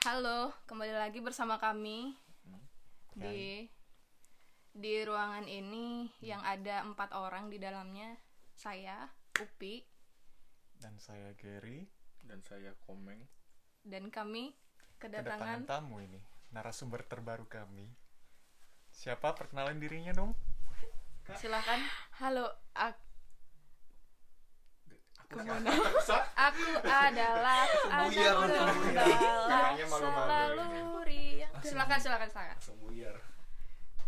Halo, kembali lagi bersama kami di di ruangan ini yang ada empat orang di dalamnya. Saya, Upi, dan saya Gary. Dan saya Komeng. Dan kami kedatangan kedatangan. tamu ini narasumber terbaru kami. Siapa? Perkenalan dirinya dong. Silakan. Halo, ak- ke mana aku adalah anak tunggal Kayaknya malu-malu selalu riang. Silakan, silakan, silakan.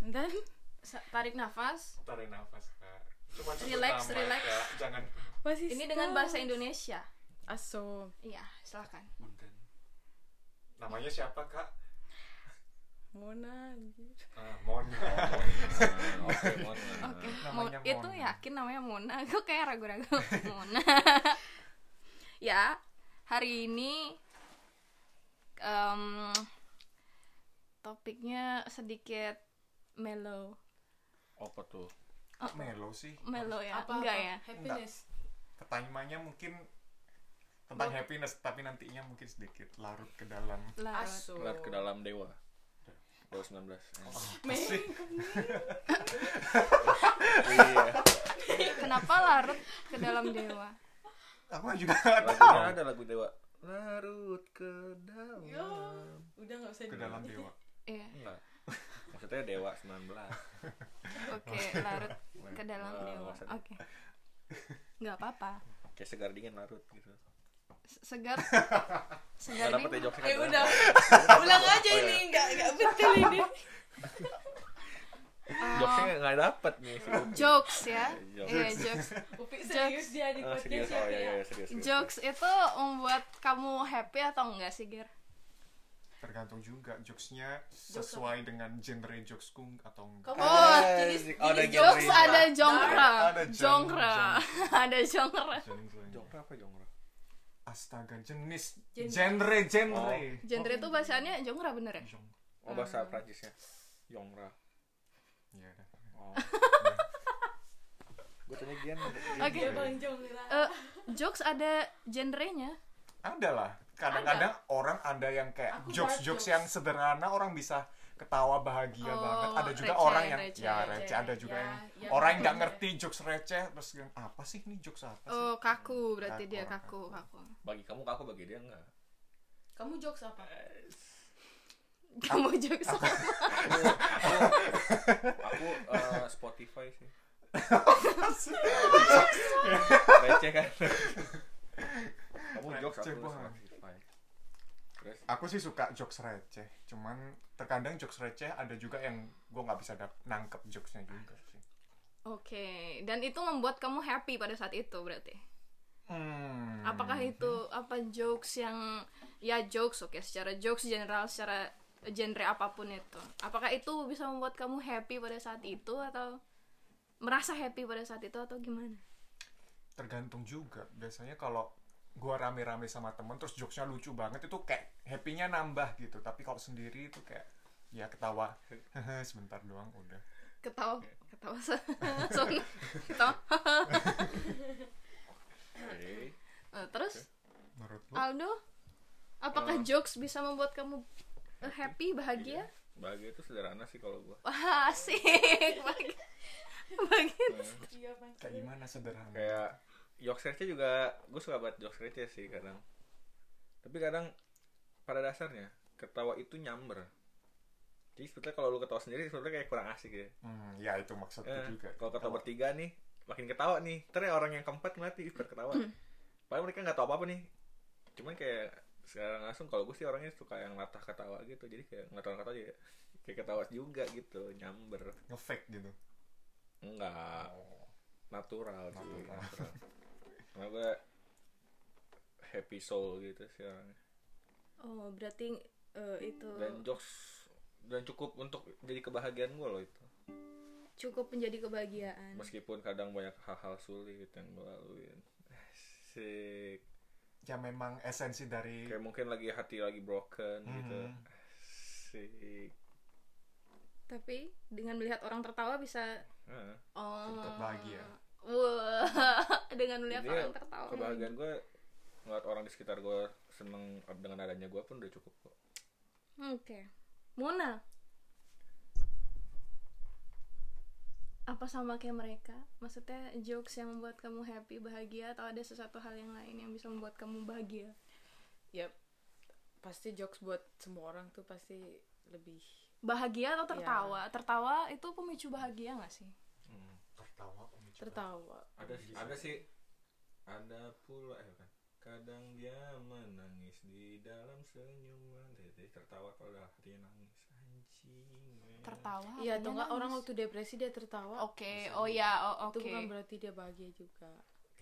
Dan tarik nafas. tarik nafas kak cuma Relax, nama, relax. Kak. jangan Masih Ini dengan bahasa Indonesia. Aso. Iya, silakan. Namanya siapa kak Mona anjir. ah, Mona oke mohon Oke, Mo- itu Mona. yakin namanya Mona. Aku kayak ragu-ragu. Mona. ya, hari ini em, topiknya sedikit mellow. apa tuh Kok melo sih Mellow ya? Apa, Enggak apa? ya? Happiness. pertanyaannya mungkin tentang happiness tapi nantinya mungkin sedikit larut ke dalam Larut. Lihat ke dalam dewa Dewa 19 Ya. pasti iya. Kenapa larut ke dalam dewa? aku juga lagunya tahu. ada lagu dewa. Larut ke dalam. Yo, udah nggak usah ke dalam dewa. Iya, enggak. Maksudnya dewa 19 oke, larut ke dalam dewa. Oke. Nggak apa-apa. kayak segar dingin larut gitu Segar. Segar dapet ya jokesnya Eh kan? udah. Ulang aja Oh, ini, iya. nggak nggak betul ini. jokesnya nggak dapet nih si Upi. Jokes ya. Jokes. Iya, jokes. Upi serius dia di Ah, podcast serius ya. oh iya Pi, iya ya? serius, serius. Jokes itu membuat kamu happy atau enggak sih, Ger? tergantung juga jokesnya sesuai dengan genre jokesku atau enggak Kamu Oh, ada jenis, oh, ada jenis genre. Jokes ada jongkra. Ada jong- Ada jongkra. Genre. Jongkra apa jongkra astaga jenis Genre. genre genre Genre itu bahasanya jongkra bener ya? Jong- oh bahasa Prancisnya jongkra Iya, dah. oh gue tanya Gian Oke. Jong lah. Eh, jokes ada genrenya. ada lah kadang-kadang orang ada yang kayak jokes jokes. yang sederhana orang bisa ketawa bahagia Oh, banget ada juga receh, orang yang receh, ya receh. receh ada juga Ya, yang ya, orang yang nggak ngerti jokes receh terus yang apa sih ini jokes apa sih Oh, kaku berarti Kaku, dia kaku, kaku. kaku. bagi kamu kaku bagi dia enggak Kamu jokes apa? Kamu jokes apa? aku eh, Spotify sih receh kan kamu jokes aku. Spotify terus aku sih suka jokes receh cuman terkadang jokes receh ada juga yang gue nggak bisa nangkep jokesnya juga sih Oke, dan itu membuat kamu happy pada saat itu berarti. hmm. Apakah itu apa jokes yang ya jokes oke secara jokes general secara genre apa pun itu. Apakah itu bisa membuat kamu happy pada saat itu atau merasa happy pada saat itu atau gimana? tergantung juga biasanya kalau gua rame-rame sama temen terus jokesnya lucu banget itu kayak happy-nya nambah gitu tapi kalau sendiri itu kayak ya ketawa sebentar doang udah Ketawa, ketawa, so- ketawa. oke Eh, terus menurut lu Aldo, apakah jokes bisa membuat kamu eh, happy, bahagia? bahagia itu sederhana sih kalau gua Wah, asik. Bahagia. Bahagia. Iya, Bang. kayak gimana sederhana kayak jokes receh juga gue suka banget jokes receh sih kadang. Tapi kadang pada dasarnya ketawa itu nyamber. Jadi sebetulnya kalau lu ketawa sendiri sebetulnya kayak kurang asik ya. Hmm, ya itu maksudku Eh, juga. kalau ketawa bertiga nih makin ketawa nih. Terus orang yang keempat ngeliat ih ketawa. Padahal mereka nggak tahu apa apa nih. Cuman kayak sekarang langsung kalau gue sih orangnya suka yang latah ketawa gitu. Jadi kayak nggak tahu ketawa aja kayak ketawa juga gitu nyamber. Ngefake gitu? Enggak oh. natural sih Natural. karena gue happy soul gitu sih orangnya Oh, berarti eh, itu dan jokes dan cukup untuk jadi kebahagiaan gue loh itu cukup menjadi kebahagiaan. meskipun kadang banyak hal-hal sulit yang gue laluin asik ya memang esensi dari kayak mungkin lagi hati lagi broken gitu Mhm. asik Tapi dengan melihat orang tertawa bisa Heeh. oh Tetap bahagia. Wah, dengan melihat Jadi orang tertawa. kebahagiaan gue ngeliat orang di sekitar gue seneng dengan adanya gue pun udah cukup kok Oke. Mona. Apa sama kayak mereka? Maksudnya jokes yang membuat kamu happy, bahagia atau ada sesuatu hal yang lain yang bisa membuat kamu bahagia? ya pasti jokes buat semua orang tuh pasti lebih Bahagia atau tertawa? Tertawa itu pemicu bahagia gak sih? Hmm. tertawa tertawa. Ada ada sih. Ada pula eh kan kadang dia menangis di dalam senyuman. Jadi tertawa kalau hatinya nangis. Anjing men. Tertawa. iya atau enggak orang waktu depresi dia tertawa. Oke, oh ya, oh, oke. itu bukan berarti dia bahagia juga.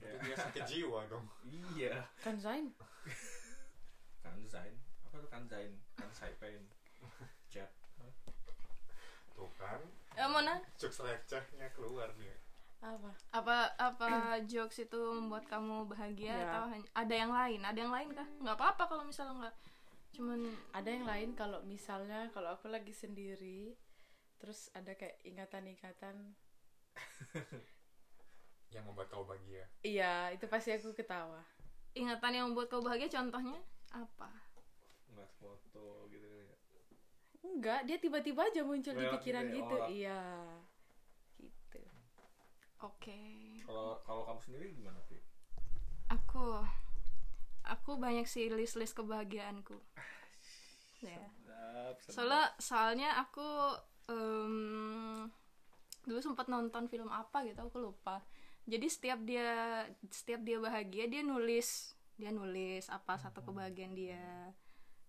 Itu dia sakit jiwa dong. Iya. Kan Zain? Kanzain apa tuh kanzain kansai pain chat. Tuh kan. Eh, Mona, jokes recehnya keluar nih apa apa apa jokes itu membuat kamu bahagia Ya. atau hanya ada yang lain? Ada yang lain kah? Nggak apa-apa kalau misalnya nggak cuman ada yang lain kalau misalnya kalau aku lagi sendiri terus ada kayak ingatan-ingatan yang membuat kau bahagia iya itu pasti aku ketawa ingatan yang membuat kamu bahagia contohnya apa? nggak foto gitu ya enggak dia tiba-tiba aja muncul di Lewat pikiran gitu ya, gitu iya Oke. kalau kalau kamu sendiri gimana sih Aku aku banyak sih list-list kebahagiaanku. Ya. sedap sedap. Soalnya soalnya aku em, dulu sempat nonton film apa gitu aku lupa. Jadi setiap dia setiap dia bahagia dia nulis dia nulis apa satu kebahagiaan dia.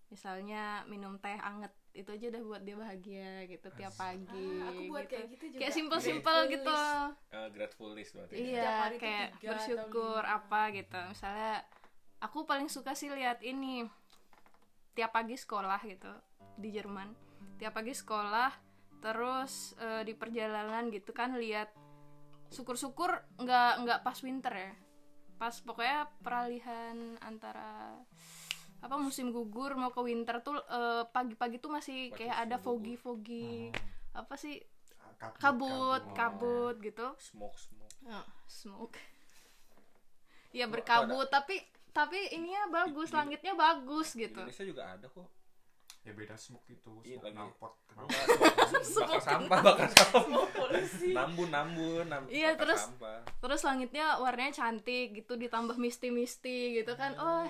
Misalnya minum teh anget itu aja udah buat dia bahagia gitu tiap pagi. Ah, aku buat gitu. kayak gitu juga. Kayak simple-simple Grateful gitu. list. Eh, grateful list berarti Iya, tuh kayak tiga atau bersyukur lima. apa gitu. Misalnya aku paling suka sih lihat ini tiap pagi sekolah gitu di Jerman. Tiap pagi sekolah terus eh, di perjalanan gitu kan lihat syukur-syukur nggak nggak pas winter ya. Pas pokoknya peralihan antara apa musim gugur mau ke winter tuh eh, pagi-pagi tuh masih Pagi kayak ada foggy-foggy apa sih kabut kabut kabut. gitu. smoke smoke. Oh, smoke. Ya berkabut tapi tapi ininya bagus, langitnya bagus gitu. Indonesia juga ada kok. Ya beda smoke itu Iya, smoke knalpot. Enggak, bakar sampah bakar sampah. Nambun nambun nam- Iya, terus- sampah. Terus langitnya warnanya cantik gitu ditambah misti-misti gitu kan. Oh.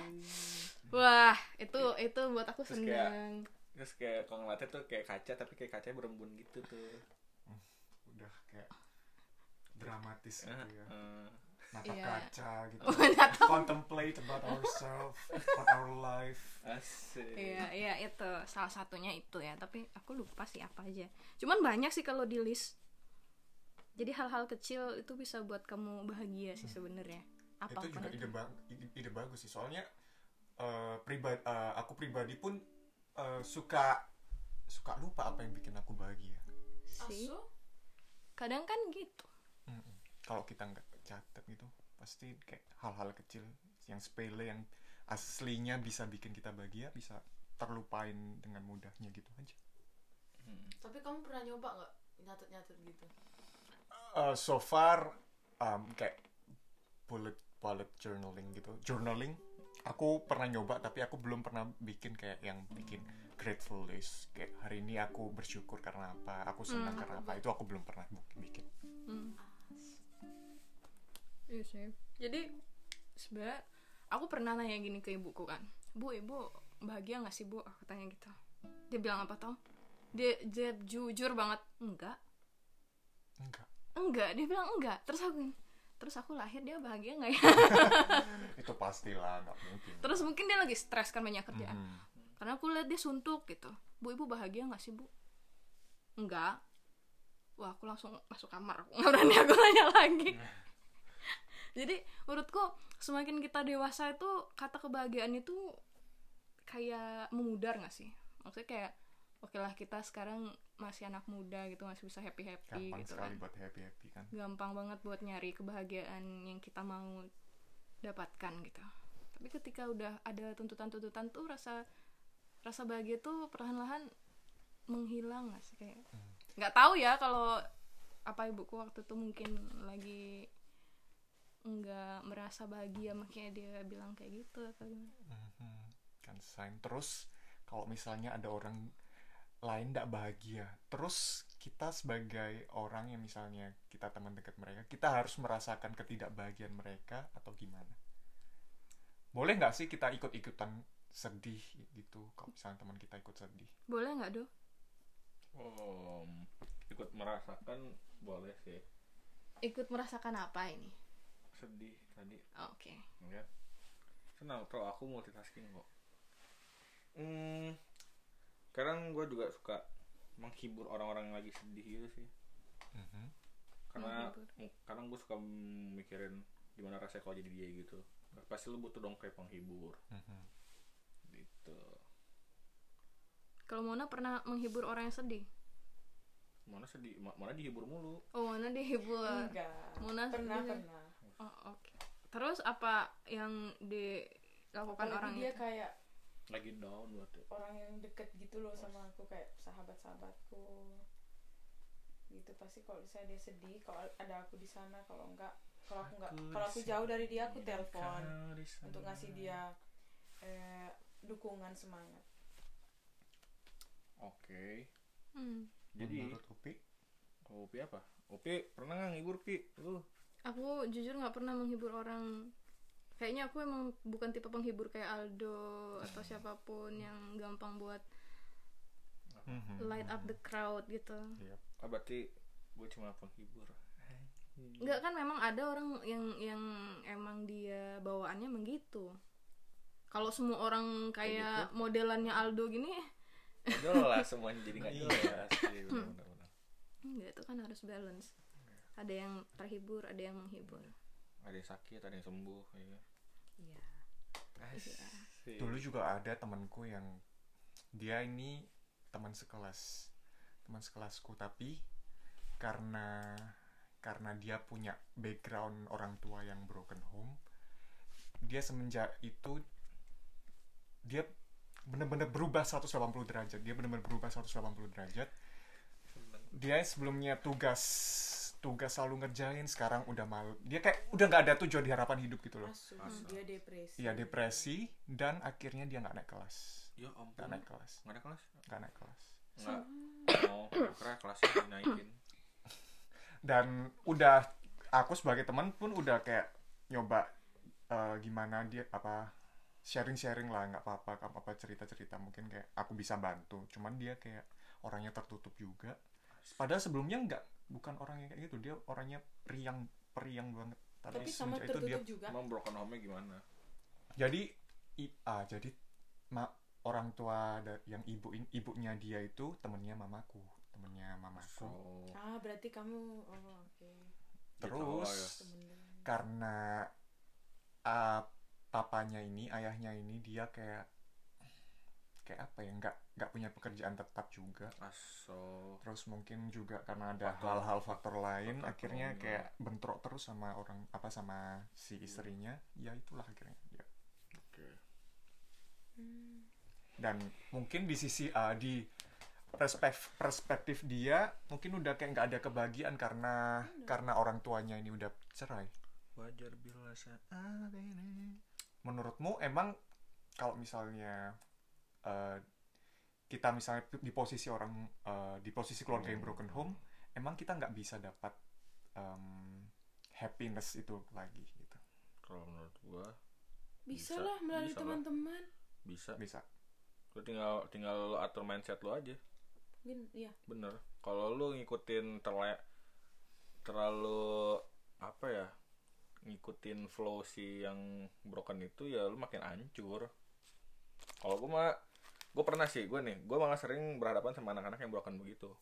Wah, itu itu buat aku Terus kayak- seneng. terus kayak kalau ngeliatnya tuh kayak kaca tapi kayak kacanya berembun gitu tuh udah kayak dramatis gitu ya Eh, natap Iya. kaca gitu Oh, contemplate about ourselves about our life asik Iya, iya itu salah satunya itu ya. Tapi aku lupa sih apa aja. Cuman banyak sih kalau di list. Jadi hal-hal kecil itu bisa buat kamu bahagia sih sebenarnya. Apa itu juga ide, ide, ide bagus sih soalnya eh pribadi aku pribadi pun eh, suka suka lupa apa yang bikin aku bahagia. Sih. Kadang kan gitu. Mm-mm. kalau kita nggak catat gitu pasti kayak hal-hal kecil yang sepele yang aslinya bisa bikin kita bahagia bisa terlupain dengan mudahnya gitu aja. Tapi kamu pernah nyoba nggak nyatet-nyatet gitu? Eh, so far um, kayak bullet bullet journaling gitu. Journaling aku pernah nyoba tapi aku belum pernah bikin kayak yang bikin grateful list kayak hari ini aku bersyukur karena apa aku senang karena apa itu aku belum pernah bikin Hmm. Iya sih. Jadi sebenarnya aku pernah nanya gini ke ibuku kan, bu ibu bahagia nggak sih bu? Aku tanya gitu. Dia bilang apa tau? Dia, dia jujur banget, enggak, enggak enggak. Dia bilang enggak. Terus aku, terus aku lahir dia bahagia nggak ya? itu pastilah nggak mungkin terus mungkin dia lagi stres kan banyak kerjaan. Mhm. Karena aku lihat dia suntuk gitu. Bu ibu bahagia nggak sih bu? Enggak. Wah aku langsung masuk kamar. Aku nggak berani aku nanya lagi. Jadi menurutku semakin kita dewasa itu kata kebahagiaan itu kayak memudar nggak sih? Maksudnya kayak oke lah kita sekarang masih anak muda gitu masih bisa happy happy gampang gitu sekali kan. buat happy happy kan Gampang banget buat nyari kebahagiaan yang kita mau dapatkan gitu. Tapi ketika udah ada tuntutan-tuntutan tuh rasa rasa bahagia tuh perlahan-lahan menghilang nggak sih kayak nggak tahu ya kalau apa ibuku waktu itu mungkin lagi nggak merasa bahagia makanya dia bilang kayak gitu atau gimana Mhm. kan sign terus kalau misalnya ada orang lain tidak bahagia terus kita sebagai orang yang misalnya kita teman dekat mereka kita harus merasakan ketidakbahagiaan mereka atau gimana boleh nggak sih kita ikut-ikutan sedih gitu kalau misalnya teman kita ikut sedih boleh nggak do Oh, ikut merasakan boleh sih. ikut merasakan apa ini Sedih tadi. Oh, oke Ya. Senang kalau aku multitasking kok. Hmm, sekarang gue juga suka menghibur orang-orang yang lagi sedih gitu sih. Mhm. Karena Menghibur. kadang gue suka mikirin gimana rasanya kalau jadi dia gitu. Pasti lu butuh dong kayak penghibur Mhm. gitu. kalau Mona pernah menghibur orang yang sedih Mana sedih, ma- mana dihibur mulu. oh Mona dihibur enggak Mona pernah sedih. pernah oh oke terus apa yang dilakukan Apalagi orang dia itu kayak Lagi down berarti. orang yang deket gitu loh sama aku kayak sahabat-sahabatku gitu pasti kalau misalnya dia sedih kalau ada aku di sana kalau enggak kalau aku enggak kalau aku jauh dari dia aku telepon untuk ngasih dia eh, dukungan semangat Oke. Hmm. Jadi menurut Upi kalau Upi apa? Upi pernah nggak ngibur Pi? Lu? aku jujur nggak pernah menghibur orang kayaknya aku emang bukan tipe penghibur kayak Aldo atau siapa pun yang gampang buat Mhm. light up the crowd gitu Iya. Ah, berarti gue cuma penghibur. Enggak kan memang ada orang yang yang emang dia bawaannya begitu. Kalau semua orang kayak modelannya Aldo gini, Udah lah semuanya jadi nggak jelas. Iya, benar, benar, benar. enggak itu kan harus balance. Ada yang terhibur, ada yang menghibur. Ada yang sakit, ada yang sembuh. Iya. Iya. Asik. dulu juga ada temanku yang dia ini teman sekelas teman sekelasku. Tapi karena karena dia punya background orang tua yang broken home dia semenjak itu dia benar-benar berubah 180 derajat. Dia benar-benar berubah 180 derajat. Dia sebelumnya tugas tugas selalu ngerjain sekarang udah malu dia kayak udah nggak ada tujuan di harapan hidup gitu loh Asu, Asu. dia depresi Iya depresi dan akhirnya dia nggak naik kelas Ya nggak ampun. naik kelas Nggak ada kelas? nggak naik kelas Nggak. Oh, kira kelasnya dinaikin. dan udah aku sebagai teman pun udah kayak nyoba eh, gimana dia apa sharing sharing lah nggak apa-apa apa cerita cerita mungkin kayak aku bisa bantu cuman dia kayak orangnya tertutup juga padahal sebelumnya nggak bukan orang yang kayak gitu dia orangnya periang periang banget. Tapi sama semenjak itu dia tertutup juga. Emang broken home-nya gimana? jadi i- ah, jadi ma, orang tua da- yang ibu ibunya dia itu temennya mamaku temennya mamaku. So, ah berarti kamu oh oke. Terus ya. temen karena ah, papanya ini ayahnya ini dia kayak kayak apa ya nggak nggak punya pekerjaan tetap juga aso. terus mungkin juga karena ada Faktor- hal-hal faktor lain faktor akhirnya ekonomi. kayak bentrok terus sama orang apa sama si istrinya ya itulah akhirnya ya. Oke. dan mungkin di sisi ah, di perspektif perspektif dia mungkin udah kayak nggak ada kebahagiaan karena karena orang tuanya ini udah cerai Wajar bila saat ini. menurutmu emang kalau misalnya eh, kita misalnya di posisi orang eh, di posisi keluarga yang broken home emang kita nggak bisa dapat em, happiness itu lagi gitu Kalau menurut gua bisa, Bisa, lah melalui teman-teman bisa. bisa Lu tinggal tinggal lu atur mindset lu aja. mungkin ya Bener. Kalau lu ngikutin terle terlalu apa ya? Ngikutin flow si yang broken itu ya lu makin hancur. Kalau gua mah gue pernah sih gue nih gue malah sering berhadapan sama anak-anak yang broken begitu.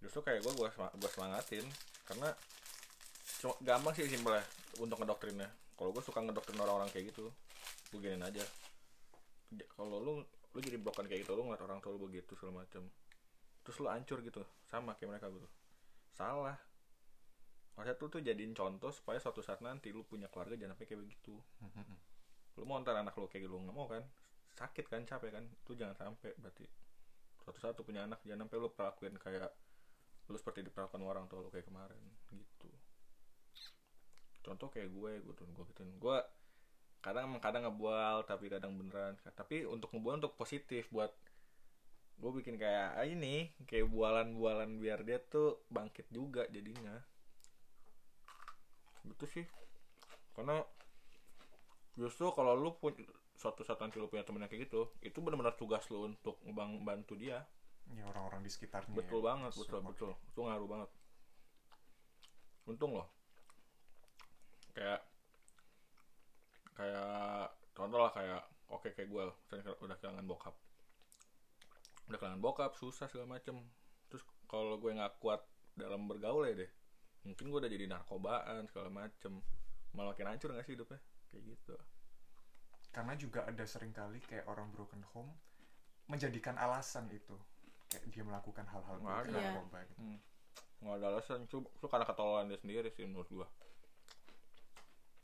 Justru kayak gue gue gue semangatin karena cuma gampang sih simpelnya untuk ngedoktrinnya. Kalau gue suka ngedoktrin orang-orang kayak gitu gue giniin aja. Kalau lu lu jadi broken kayak gitu lu ngeliat orang tua lu begitu segala macem terus lu hancur gitu. Sama kayak mereka gitu. Salah. Harusnya tuh tuh jadiin contoh supaya suatu saat nanti lu punya keluarga jangan sampai kayak begitu. Lu mau ntar anak lu kayak gitu nggak mau kan sakit kan capek kan. Itu jangan sampai berarti suatu saat punya anak jangan sampai lu perlakuin kayak lu seperti diperlakukan orang tua lu kayak kemarin gitu. Contoh kayak gue gue tuh gue gituin. Gue kadang emang kadang ngebual tapi kadang beneran. Tapi untuk ngebual untuk positif buat gue bikin kayak ah, ini kayak bualan-bualan biar dia tuh bangkit juga jadinya. Gitu sih. Karena justru kalau lu pun suatu saat nanti lu punya temen yang kayak gitu itu benar-benar tugas lu untuk bang bantu dia. Ya orang-orang di sekitarnya. Betul ya. banget betul betul. Itu ngaruh banget. Untung loh. Kayak kayak contoh lah kayak oke kayak gue misalnya udah kehilangan bokap. Udah kehilangan bokap susah segala macem. Terus kalau gue nggak kuat dalam bergaul ya deh mungkin gue udah jadi narkobaan segala macem. Malah makin hancur gak sih hidupnya? Kayak gitu karena juga ada sering kali kayak orang broken home menjadikan alasan itu kayak dia melakukan hal-hal Nggak buruk ada. gitu. hmm. nggak ada alasan itu, itu karena ketololan dia sendiri sih menurut gue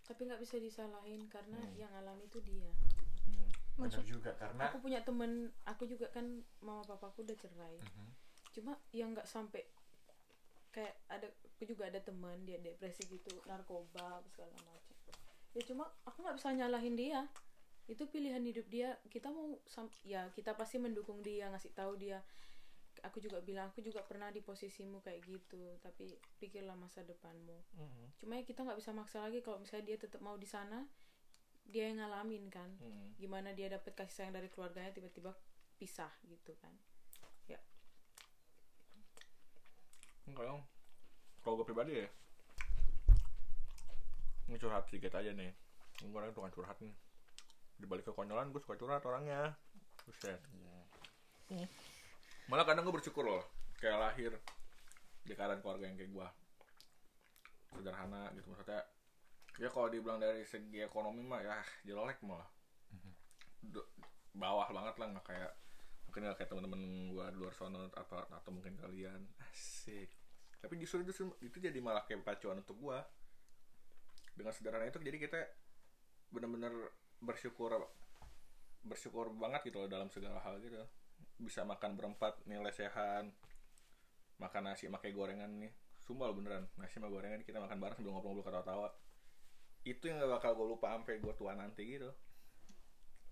tapi nggak bisa disalahin karena Hmm. yang alami itu dia hmm. benar Maksud- juga karena aku punya temen aku juga kan mama papaku udah cerai Mhm. cuma yang nggak sampai kayak ada aku juga ada teman dia depresi gitu narkoba segala macam ya cuma aku nggak bisa nyalahin dia itu pilihan hidup dia kita mau sam- ya kita pasti mendukung dia ngasih tahu dia aku juga bilang aku juga pernah di posisimu kayak gitu tapi pikirlah masa depanmu Hmm. cuma ya kita nggak bisa maksa lagi kalau misalnya dia tetap mau di sana dia yang ngalamin kan Hmm. gimana dia dapat kasih sayang dari keluarganya tiba-tiba pisah gitu kan Enggak dong. Kalau gue pribadi ya, ini curhat sedikit aja nih. Gue orang tukang curhat nih. Di balik kekonyolan gue suka curhat orangnya. Buset. Iya. Malah kadang gue bersyukur loh, kayak lahir di keadaan keluarga yang kayak gue. Sederhana gitu maksudnya. Ya kalau dibilang dari segi ekonomi mah ya jelek malah. Do- bawah banget lah nggak kayak mungkin nggak kayak teman-teman gua di luar sana atau atau mungkin kalian asik tapi justru itu itu jadi malah kayak pacuan untuk gua dengan sederhana itu jadi kita benar-benar bersyukur bersyukur banget gitu loh dalam segala hal gitu. Bisa makan berempat nih lesehan makan nasi pakai gorengan nih. Sumpah lo beneran nasi sama gorengan kita makan bareng sambil ngobrol-ngobrol ketawa-tawa. Itu yang gak bakal gue lupa sampai gue tua nanti gitu.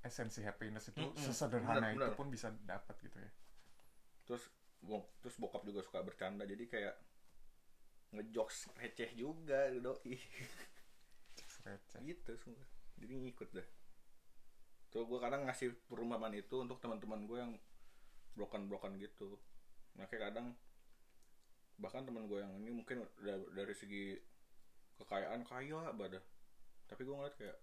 Esensi happiness itu Mm-mm. sesederhana Benar, itu pun bisa dapat gitu ya. Terus terus bokap juga suka bercanda jadi kayak ngejokes receh juga doi. Receh. Gitu semua. Jadi ngikut deh tuh gue kadang ngasih perumpamaan itu untuk teman-teman gue yang broken broken gitu. Makanya kadang bahkan teman gue yang ini mungkin da- dari segi kekayaan kaya badah tapi gue ngeliat kayak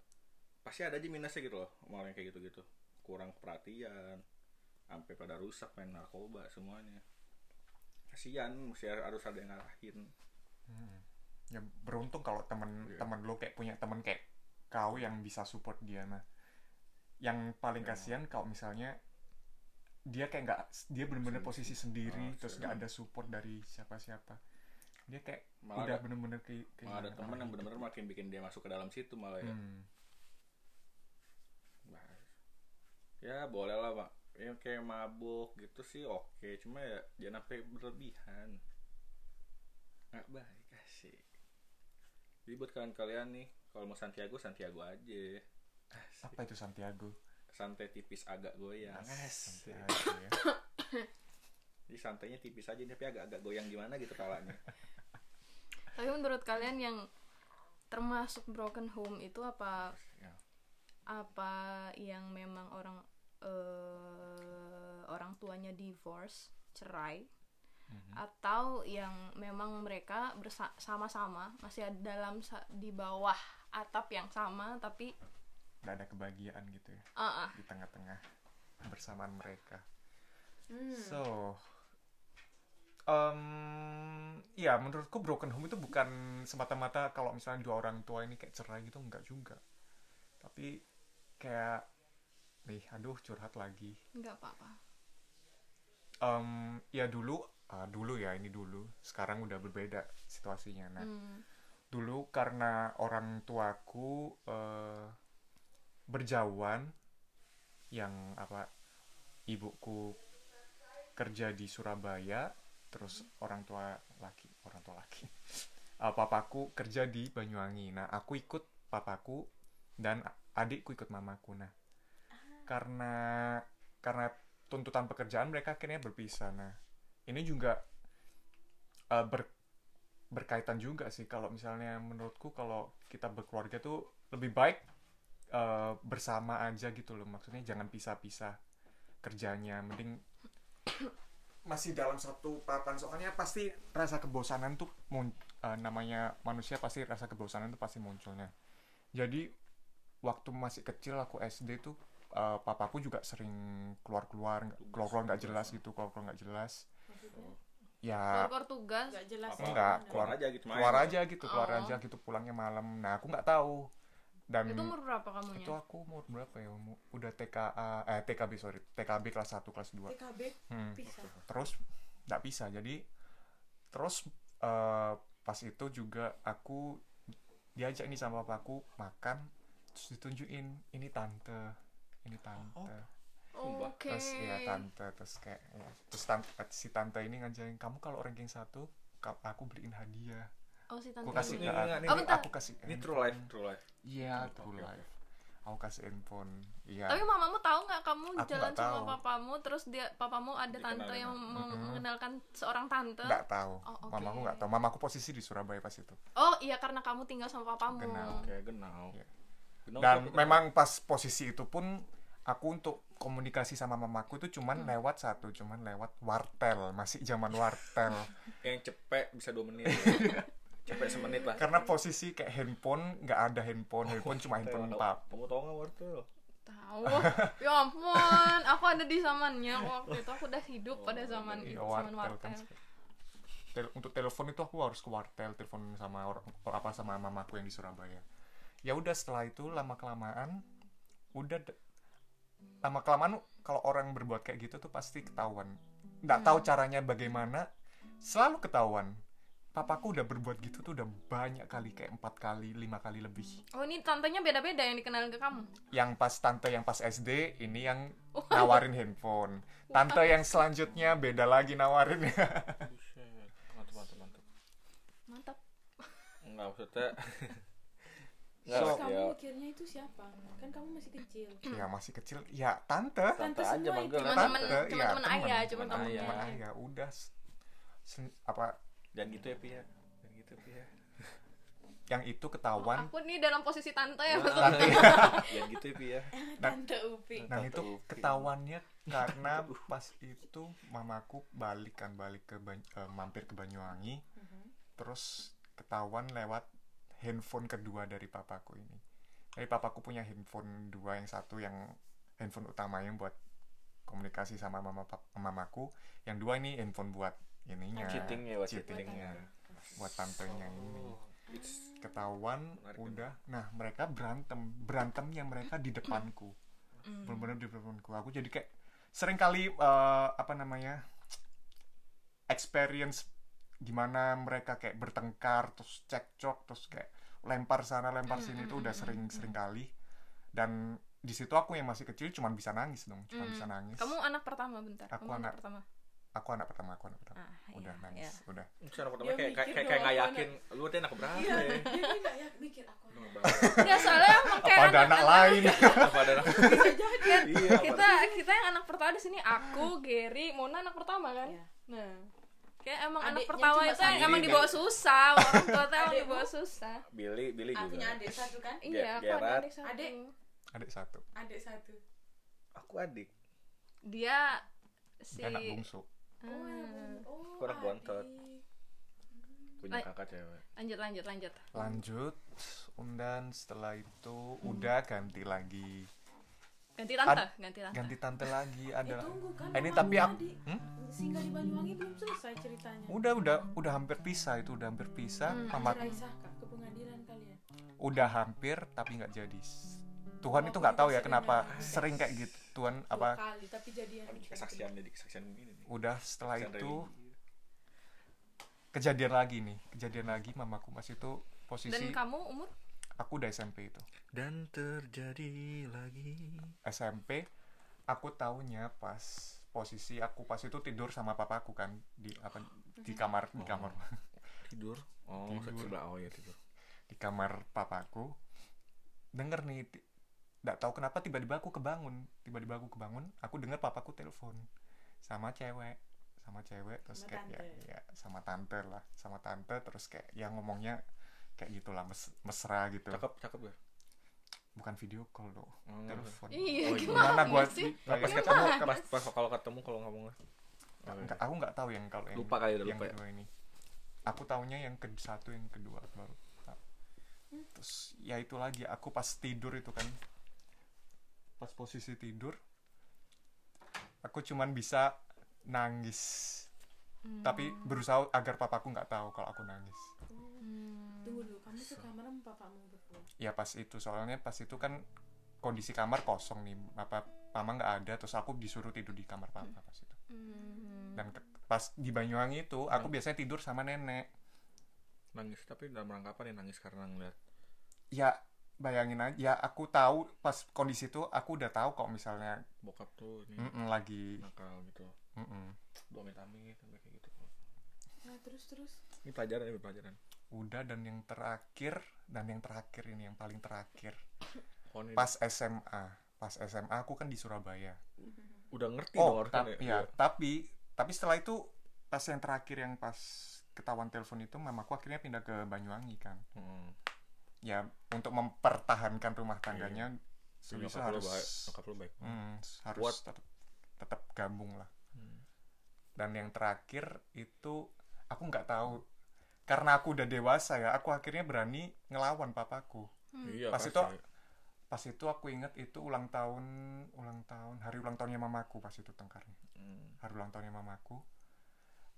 pasti ada aja minusnya gitu loh orang yang kayak gitu gitu kurang perhatian sampai pada rusak main narkoba semuanya. Kasihan mesti harus ada yang ngarahin. Hmm. ya beruntung kalau temen Iya. temen lo kayak punya temen kayak kau yang bisa support dia nah yang paling Iya. kasihan kalau misalnya dia kayak nggak dia bener-bener Sendiri. posisi sendiri Ah, terus nggak ada support dari siapa-siapa dia kayak malah udah ada, bener-bener ke, malah ada teman yang hidup. benar-benar makin bikin dia masuk ke dalam situ malah ya Hmm. Nah, ya boleh lah pak ya kayak mabuk gitu sih oke cuma ya jangan sampai berlebihan nggak baik asik jadi buat kalian-kalian nih kalau mau Santiago Santiago aja asik. apa itu Santiago santai tipis agak goyang asik. Santiago ya. jadi santainya tipis aja tapi agak-agak goyang gimana gitu kalanya Tapi menurut kalian yang termasuk broken home itu apa ya. apa yang memang orang eh, orang tuanya divorce, cerai Mhm. atau yang memang mereka bersama-sama masih ada dalam sa- di bawah atap yang sama tapi nggak ada kebahagiaan gitu ya ah ah, di tengah-tengah bersamaan mereka Hmm. So, um, ya menurutku broken home itu bukan semata-mata kalau misalnya dua orang tua ini kayak cerai gitu enggak juga. Tapi kayak, nih, aduh curhat lagi. nggak apa-apa. Um, ya dulu, ah, dulu ya ini dulu. Sekarang udah berbeda situasinya. Nah, Hmm. dulu karena orang tuaku eh, berjauhan yang apa ibuku kerja di Surabaya terus orang tua laki orang tua laki. Eh, papaku kerja di Banyuwangi. Nah aku ikut papaku dan adikku ikut mamaku. Nah karena karena tuntutan pekerjaan mereka akhirnya berpisah. Nah ini juga eh, ber- berkaitan juga sih. Kalau misalnya menurutku kalau kita berkeluarga tuh lebih baik eh, bersama aja gitu loh. Maksudnya jangan pisah-pisah kerjanya. Mending masih dalam satu papan. Soalnya pasti rasa kebosanan tuh mun- eh, namanya manusia pasti rasa kebosanan tuh pasti munculnya. Jadi waktu masih kecil aku SD tuh eh, papaku juga sering keluar-keluar nggak- keluar-keluar nggak jelas gitu keluar-keluar nggak jelas. Maksudnya? Ya keluar tugas? Nggak jelas. Enggak, keluar aja gitu keluar aja gitu keluar Oh. aja gitu pulangnya malam. Nah aku nggak tahu dan itu umur berapa kamunya? Itu aku umur berapa ya umur, udah TKA eh TKB sorry. TKB kelas 1 kelas 2 TKB Hmm. pisah. terus nggak bisa. Jadi terus eh, pas itu juga aku diajak nih sama papaku makan terus ditunjukin ini tante ini tante. Sumpah. oke terus ya tante. Terus kayak ya, terus tan- si tante ini ngajarin kamu kalau ranking satu aku beliin hadiah oh si tante aku kasih Ini, ke ini, ini, Oh, bentar. aku kasih Ini true life, true life. iya true oke, life aku kasih handphone iya tapi mamamu tahu nggak kamu Aku jalan sama tahu. papamu terus dia papamu ada Dikenalin. tante yang Mm-mm. mengenalkan seorang tante nggak tahu Oh, oke. mamaku nggak tahu mamaku posisi di Surabaya pas itu oh iya karena kamu tinggal sama papamu Kenal. Oke, genau. Iya. Genau dan aku memang pas posisi itu pun aku untuk komunikasi sama mamaku itu cuman Hmm. lewat satu cuman lewat wartel masih zaman wartel yang cepet bisa dua menit. cepet semenit lah. karena posisi kayak handphone nggak ada handphone. Handphone cuma handphone Tahu- pap Kamu tahu nggak wortel? tahu. Ya ampun aku ada di zamannya waktu itu. Aku udah hidup pada zaman Iya, itu zaman wartel kan. Tel- untuk telepon itu aku harus ke wartel telepon sama orang apa sama mamaku yang di Surabaya. Ya udah setelah itu lama kelamaan udah lama kelamaan kalau orang berbuat kayak gitu tuh pasti ketahuan. Nggak tahu caranya bagaimana selalu ketahuan papaku udah berbuat gitu tuh udah banyak kali kayak empat kali lima kali lebih oh ini tantenya beda-beda yang dikenalin ke kamu yang pas tante yang pas SD ini yang nawarin handphone tante yang selanjutnya beda lagi nawarin. Mantap, mantap, mantap. mantap Enggak maksudnya. So- Enggak, Terus kamu ya. mikirnya itu siapa? Kan kamu masih kecil. ya masih kecil ya tante Tante Tante aja semua manggil ya. Cuma teman temen. ayah cuma Teman ayah. Temen ayah udah sen- apa Jangan gitu ya, Pi ya. Jangan gitu, Pi ya. yang itu ketahuan aku nih dalam posisi tante ya Nah, Tante. Jangan gitu ya, Pi ya. Tante Upi. nah Tante itu Upi. ketahuannya karena pas itu mamaku balik kan balik ke Ban- eh, mampir ke Banyuwangi Mhm. terus ketahuan lewat handphone kedua dari papaku ini jadi papaku punya handphone dua yang satu yang handphone utamanya buat komunikasi sama mama mamaku yang dua ini handphone buat ininya Cheatingnya, buat cheatingnya. buat tantenya ini. Oh, it's ketahuan Menarik, udah. Nah mereka berantem berantemnya mereka di depanku. Hmm. benar-benar di depanku. Aku jadi kayak sering kali eh, apa namanya experience gimana mereka kayak bertengkar terus cekcok terus kayak lempar sana lempar sini itu udah sering sering kali dan di situ aku yang masih kecil cuman bisa nangis dong cuman Hmm. bisa nangis. Kamu anak pertama bentar. Aku kamu anak, anak- pertama aku anak pertama aku anak pertama ah, udah iya, nangis iya. udah Secara pertama Dia kayak kayak kayak dong, nggak yakin lu tuh anak berapa Iya, ya? dia nggak ya mikir aku. Anak? Nggak, soalnya emang kayak apa ada anak lain Apa ada anak? Kan Iya, kita kita yang anak pertama di sini aku Gary Mona anak pertama kan Iya. nah kayak emang anak pertama itu yang emang kan? dibawa susah orang tua tuh emang dibawa susah Billy, Billy Ah, punya juga. adik satu kan? iya aku ada adik satu Adik. adik satu Adik satu. Aku adik. dia si anak bungsu Oh, Hmm. ya, oh, bontot. Punya Lai- kakak cewek. lanjut lanjut lanjut lanjut undan setelah itu udah ganti lagi ganti tante Ad- ganti tante ganti tante lagi Eh, ada tunggu kan. ini Mama tapi aku adik. Hmm? Singgah di Banyuwangi belum selesai ceritanya. udah udah udah hampir pisah itu udah hampir pisah Hmm. Kak, ke pengadilan kalian. udah hampir tapi nggak jadi Tuhan Oh, itu nggak tahu ya kenapa sering kayak gitu Tuhan Dua apa? kali tapi jadian. Kesaksian jadi kesaksian ini nih. udah setelah Kesaksian itu religi. kejadian lagi nih kejadian lagi mamaku masih itu dan posisi kamu umur? Aku udah SMP itu. Dan terjadi lagi. SMP aku taunya pas posisi aku pas itu tidur sama papaku kan di apa di kamar di kamar. Tidur? Oh Tidur. sebelah oh ya tidur. Di kamar papaku. Denger nih nggak tahu kenapa tiba-tiba aku kebangun. Tiba-tiba aku kebangun aku dengar papaku telepon sama cewek sama cewek terus Sama kayak ya, tante. ya sama tante lah sama tante terus kayak yang ngomongnya kayak gitulah mes- mesra gitu. Cakep cakep ya? Bukan video call loh Oh, telepon. Iya, Oh, gimana, gimana gua sih? di- Nah, pas ketemu pas, pas kalau ketemu kalau ngomong Nggak, aku nggak tahu yang kalau yang Lupa kali udah yang lupa ya. kedua ini. Aku taunya yang ke satu yang kedua baru. Tahu. terus ya itu lagi aku pas tidur itu kan pas posisi tidur aku cuman bisa nangis Hmm. tapi berusaha agar papaku nggak tahu kalau aku nangis Hmm. Tunggu dulu, kamu ke kamar sama papamu berdua. ya pas itu soalnya pas itu kan kondisi kamar kosong nih apa mama nggak ada terus aku disuruh tidur di kamar papa pas itu Hmm. dan ke- pas di Banyuwangi itu aku biasanya tidur sama nenek nangis tapi dalam rangka apa nih nangis karena ngeliat ya bayangin aja ya aku tahu pas kondisi itu aku udah tahu kok misalnya bokap tuh ini mm-mm, lagi nakal gitu. Mm-mm. dua amit kayak gitu. Nah, terus terus. ini pelajaran ini pelajaran. Udah dan yang terakhir dan yang terakhir ini yang paling terakhir. Oh, ini. Pas SMA pas SMA aku kan di Surabaya. Udah ngerti oh dong tap- harusnya ya tapi tapi setelah itu pas yang terakhir yang pas ketahuan telepon itu mamaku akhirnya pindah ke Banyuwangi kan Hmm. Ya untuk mempertahankan rumah tangganya Jadi sebisa harus baik lu baik hmm, harus Kuat. tetap tetap gabung lah Hmm. dan yang terakhir itu aku nggak tahu karena aku udah dewasa ya aku akhirnya berani ngelawan papaku iya Pas pasti. itu pas itu aku inget itu ulang tahun ulang tahun hari ulang tahunnya mamaku pas itu tengkarnya Hmm. hari ulang tahunnya mamaku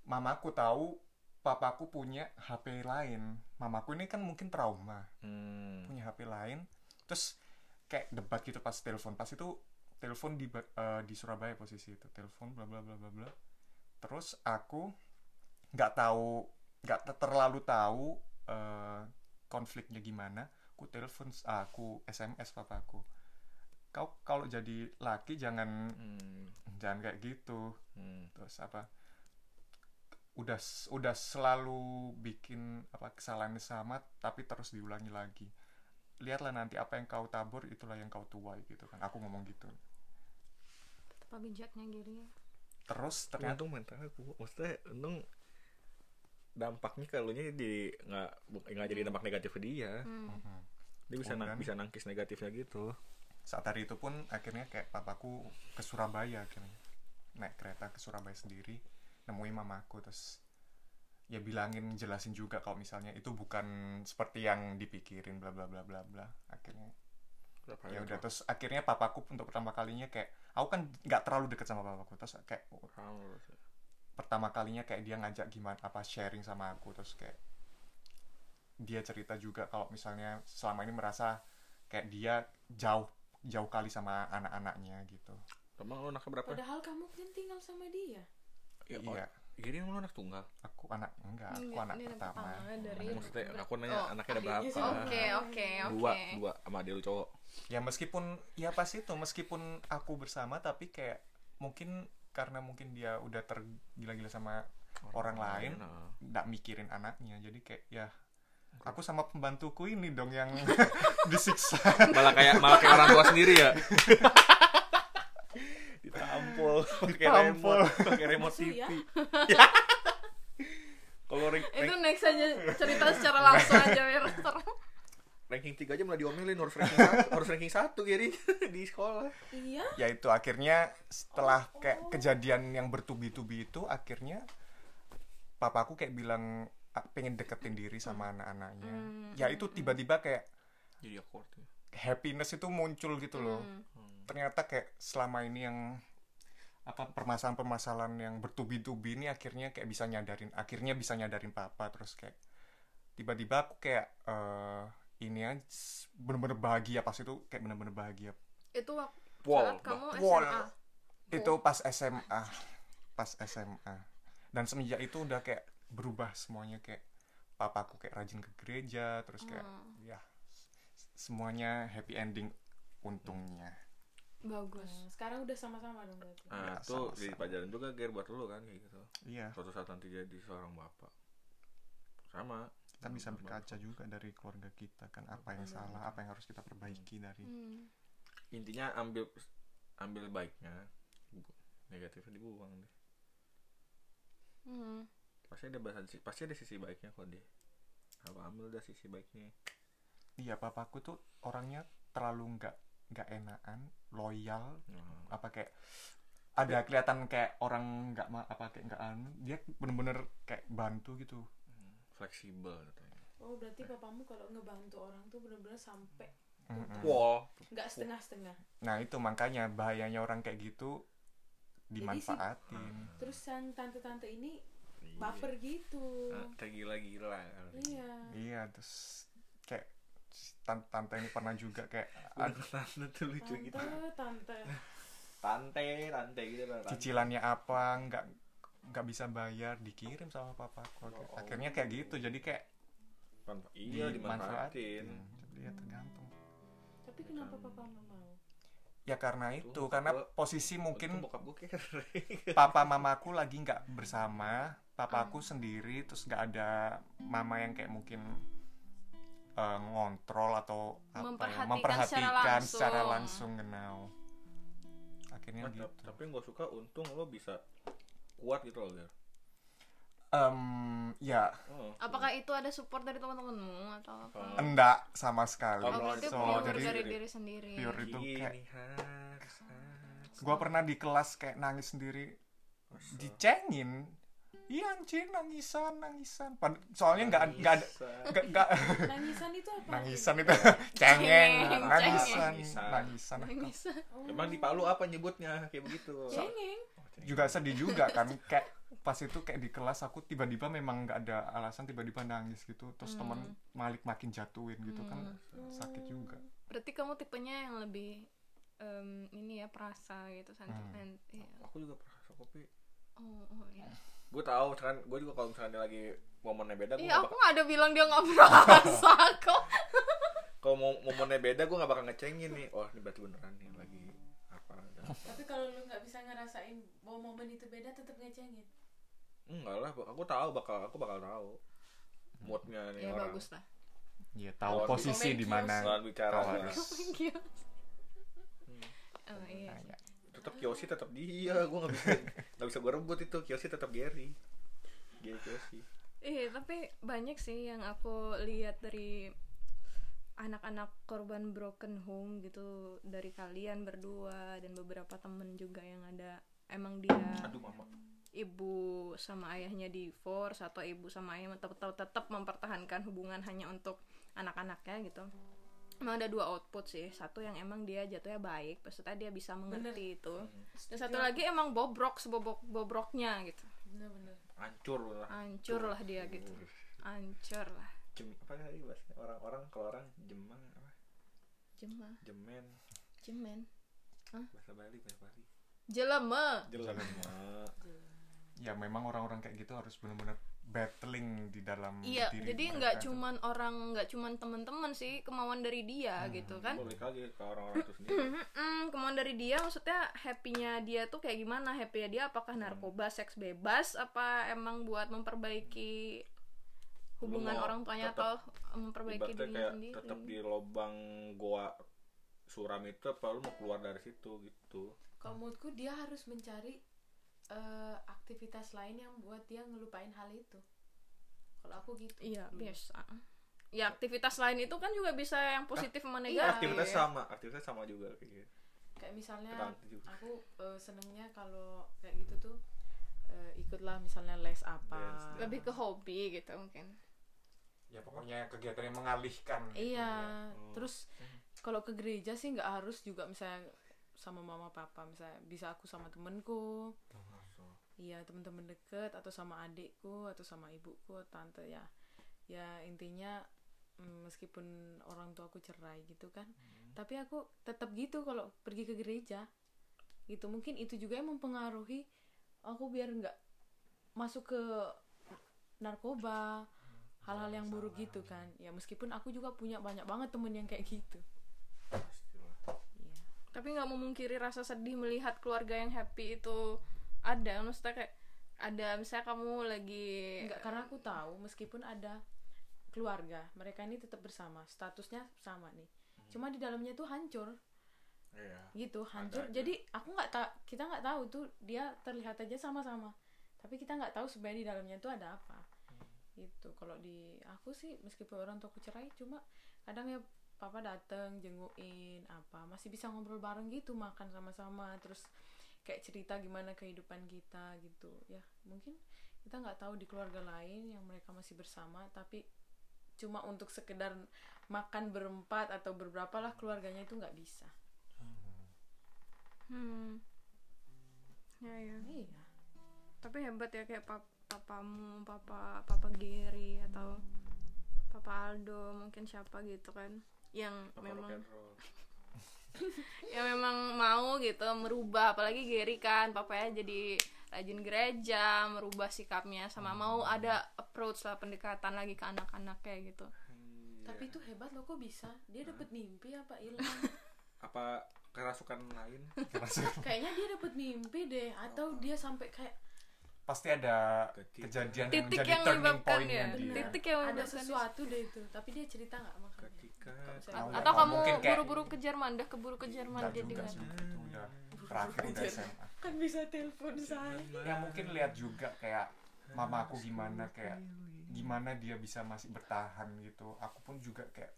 mamaku tahu papaku punya HP lain. Mamaku ini kan mungkin trauma. Hmm. punya HP lain. Terus kayak debat gitu pas telepon. Pas itu telepon di eh, di Surabaya posisi itu. Telepon bla bla bla bla bla. Terus aku nggak tahu nggak te- terlalu tahu eh, konfliknya gimana aku telepon aku SMS papaku. Kau kalau jadi laki jangan Hmm. jangan kayak gitu. Hmm. terus apa udah udah selalu bikin apa kesalahan yang sama tapi terus diulangi lagi. Lihatlah nanti apa yang kau tabur itulah yang kau tuai gitu kan. Aku ngomong gitu. Apa bijaknya Giri ya? terus ternyata untung mental aku maksudnya untung dampaknya kalau nya di nggak nggak jadi dampak negatif ke dia. Hmm. Mhm. dia bisa nang- bisa nangkis negatifnya gitu. Saat hari itu pun akhirnya kayak papaku ke Surabaya akhirnya. Naik kereta ke Surabaya sendiri nemuin mamaku terus ya bilangin jelasin juga kalau misalnya itu bukan seperti yang dipikirin bla bla bla bla bla akhirnya Berapa ya udah terus akhirnya papaku untuk pertama kalinya kayak aku kan nggak terlalu deket sama papaku terus kayak sih. pertama kalinya kayak dia ngajak gimana apa sharing sama aku terus kayak dia cerita juga kalau misalnya selama ini merasa kayak dia jauh jauh kali sama anak-anaknya gitu Emang lu anaknya berapa? Padahal kamu kan tinggal sama dia. Ya, iya Jadi emang lu anak tunggal? aku anak enggak aku Enggak, anak ini pertama pertama dari Maksudnya aku nanya oh, anaknya ada berapa? Oke, oke, oke. Dua, dua sama adik lu cowok. ya meskipun ya pas itu meskipun aku bersama tapi kayak mungkin karena mungkin dia udah tergila-gila sama orang lain nah. nggak mikirin anaknya jadi kayak ya aku sama pembantuku ini dong yang disiksa Malah kayak malah kayak orang tua sendiri ya. Ditampol, pakai remote, pakai remote TV. ya? Kalau rank, Itu next aja cerita secara langsung aja serem. ranking 3 aja malah diomelin harus ranking 1, harus ranking 1 jadi di sekolah. Iya. ya itu akhirnya setelah kayak kejadian yang bertubi-tubi itu akhirnya papaku kayak bilang "Ah, pengen deketin diri sama anak-anaknya Hmm, ya itu tiba-tiba kayak Jadi awkward ya. happiness itu muncul gitu loh Hmm. Ternyata kayak selama ini yang apa permasalahan-permasalahan yang bertubi-tubi ini akhirnya kayak bisa nyadarin akhirnya bisa nyadarin papa terus kayak tiba-tiba aku kayak eh, ini aja bener-bener bahagia pas itu kayak bener-bener bahagia Itu waktu Wow, saat kamu Wow. SMA. itu pas SMA pas SMA dan semenjak itu udah kayak berubah semuanya kayak papaku kayak rajin ke gereja terus kayak Hmm. ya semuanya happy ending untungnya Bagus. Nah, sekarang udah sama-sama dong berarti. Nah, Ya, itu sama-sama. jadi pelajaran juga Ger buat lu kan kayak gitu. iya Suatu saat nanti jadi seorang bapak. Sama. kita bisa Sama berkaca juga dari keluarga kita kan apa yang Benar. salah apa yang harus kita perbaiki dari Hmm. intinya ambil ambil baiknya negatifnya dibuang deh Hmm. pasti ada bahasa pasti ada sisi baiknya kok deh apa ambil dah sisi baiknya iya papaku tuh orangnya terlalu nggak nggak enakan loyal Nah, apa kayak ada kelihatan kayak orang nggak ma- apa kayak nggak anu dia bener-bener kayak bantu gitu. Hmm, fleksibel katanya. Oh berarti papamu kalau ngebantu orang tuh bener-bener sampai wow nggak setengah-setengah. Nah itu makanya bahayanya orang kayak gitu dimanfaatin. terus yang tante-tante ini Iya. baper gitu. Ah, kayak gila-gila. Iya. Iya terus kayak tan- tante ini pernah juga kayak Ada ad- tante tuh lucu gitu. Tante tante. Tante tante gitu lah tante. cicilannya apa nggak nggak bisa bayar dikirim sama papaku. Ya Allah. akhirnya kayak gitu jadi kayak Manfa- iya dimanfaatin. jadi ya tergantung. Tapi kenapa papamu mau? Ya karena itu Tuh, karena gua- posisi mungkin bokap gue kere papa mamaku lagi nggak bersama papaku Hmm. sendiri terus nggak ada mama yang kayak mungkin eh, ngontrol atau apa ya, Memperhatikan memperhatikan secara secara langsung. langsung genau akhirnya Nah, gitu tapi gue suka untung lo bisa kuat gitu loh. Em, ya Oh, Apakah itu ada support dari teman-temanmu atau apa? Oh. enggak sama sekali Oh, Oh, berarti so, pure jadi dari diri sendiri. pure itu Gini kayak harus harus. gua pernah di kelas kayak nangis sendiri dicengin iya anjing nangisan nangisan Pad- soalnya nggak nggak ada nggak nggak nangisan itu apa nangisan itu cengeng Cengeng, nangisan nangisan Nangis. Oh, Emang di Palu apa nyebutnya kayak begitu? cengeng Oh, cengeng. juga sedih juga kan kayak pas itu kayak di kelas aku tiba-tiba memang nggak ada alasan tiba-tiba nangis gitu terus Hmm. temen malik makin jatuhin gitu kan sakit juga Berarti kamu tipenya yang lebih em, ini ya perasa gitu sentimen. Iya. Aku juga pernah kopi. Oh, oh iya. Gue tahu misalkan gue juga kalau misalnya dia lagi momennya beda, gue Iya, aku nggak ada bilang dia nggak perasa kok. kalau mau momennya beda gue nggak bakal ngecengin nih. Oh ini berarti beneran nih lagi apa? Dan, tapi kalau lu nggak bisa ngerasain bahwa momen itu beda tetap ngecengin enggak lah, aku tahu bakal aku bakal tahu moodnya nih Ya orang. bagus lah. Iya tahu posisi di mana Lawan bicara kawan. lah. Oh iya. Tetap Kiyoshi tetap dia gue nggak bisa nggak bisa gue rebut itu Kiyoshi tetap Gary. Gary Kiyoshi. Iya, tapi banyak sih yang aku lihat dari anak-anak korban broken home gitu dari kalian berdua dan beberapa temen juga yang ada. Emang dia aduh mama. ibu sama ayahnya divorce atau ibu sama ayahnya tetap tetap, tetap mempertahankan hubungan hanya untuk anak-anaknya gitu. Emang ada dua output sih. Satu yang emang dia jatuhnya baik, maksudnya dia bisa mengerti itu. Dan satu lagi emang bobrok sebobok bobroknya gitu. bener-bener hancur lah Hancur lah dia gitu. Hancur lah. Jem, apa tadi bahasanya orang-orang kalau orang jemang apa Jema, jemen jemen. bahasa Bali bahasa Bali Jelema. jelema ya memang orang-orang kayak gitu harus benar-benar battling di dalam Iya, diri jadi nggak cuman orang, nggak cuman teman-teman sih, kemauan dari dia gitu kan. balik lagi ke orang-orang itu sendiri kemauan dari dia maksudnya happy-nya dia tuh kayak gimana? Happy-nya dia apakah narkoba, seks bebas apa emang buat memperbaiki hubungan orang tuanya tetap- atau memperbaiki dirinya kayak sendiri? tetap di lubang goa suram itu apa lu mau keluar dari situ gitu kalau menurutku dia harus mencari eh, aktivitas lain yang buat dia ngelupain hal itu kalau aku gitu Iya, dulu. biasa. Ya aktivitas lain itu kan juga bisa yang positif sama Iya. negatif. aktivitas sama aktivitas sama juga kayak gitu kayak misalnya aku eh, senengnya kalau kayak gitu tuh eh, ikutlah misalnya les apa dance. Lebih ke hobi gitu mungkin. ya pokoknya kegiatan yang mengalihkan gitu iya ya. Oh. terus kalau ke gereja sih nggak harus juga misalnya sama mama papa misalnya bisa aku sama temenku iya teman-teman deket atau sama adikku atau sama ibuku tante ya. Ya intinya mm, meskipun orang tua aku cerai gitu kan tapi aku tetap gitu kalau pergi ke gereja. Gitu mungkin itu juga yang mempengaruhi aku biar nggak masuk ke narkoba hal-hal yang buruk gitu kan. Ya meskipun aku juga punya banyak banget temen yang kayak gitu. Iya. Tapi nggak memungkiri rasa sedih melihat keluarga yang happy itu ada. Maksudnya kayak ada misalnya kamu lagi Enggak, karena aku tahu meskipun ada keluarga, mereka ini tetap bersama, statusnya sama nih. Cuma di dalamnya tuh hancur. Iya. gitu hancur Ada jadi aku nggak tak kita nggak tahu tuh dia terlihat aja sama-sama tapi kita nggak tahu sebenarnya di dalamnya itu ada apa gitu kalau di aku sih meskipun orang tuaku cerai cuma kadang ya papa dateng jenguin apa masih bisa ngobrol bareng gitu makan sama-sama terus kayak cerita gimana kehidupan kita gitu ya. Mungkin kita nggak tahu di keluarga lain yang mereka masih bersama tapi cuma untuk sekedar makan berempat atau berberapa lah keluarganya itu nggak bisa. Hmm. Ya ya. Iya. Tapi hebat ya kayak pap papamu papa papa Gary atau papa Aldo mungkin siapa gitu kan yang Apa rock memang and roll. Yang memang mau gitu merubah. Apalagi Gary kan papanya jadi rajin gereja merubah sikapnya sama mau ada approach lah pendekatan lagi ke anak-anak kayak gitu. Iya. Tapi itu hebat loh kok bisa. Dia dapet mimpi apa hilang? apa kerasukan lain? Kayaknya dia dapet mimpi deh atau dia sampai kayak pasti ada Ketika- kejadian yang titik jadi yang turning ya dia. titik yang ada sesuatu deh itu. Tapi dia cerita nggak makanya? Tahu. atau kamu buru-buru ke Jerman dah keburu ke Jerman jadi juga kan sih itu udah terakhir udah SMA Kan bisa telepon saya. ya mungkin lihat juga kayak mamaku gimana kayak gimana dia bisa masih bertahan gitu. Aku pun juga kayak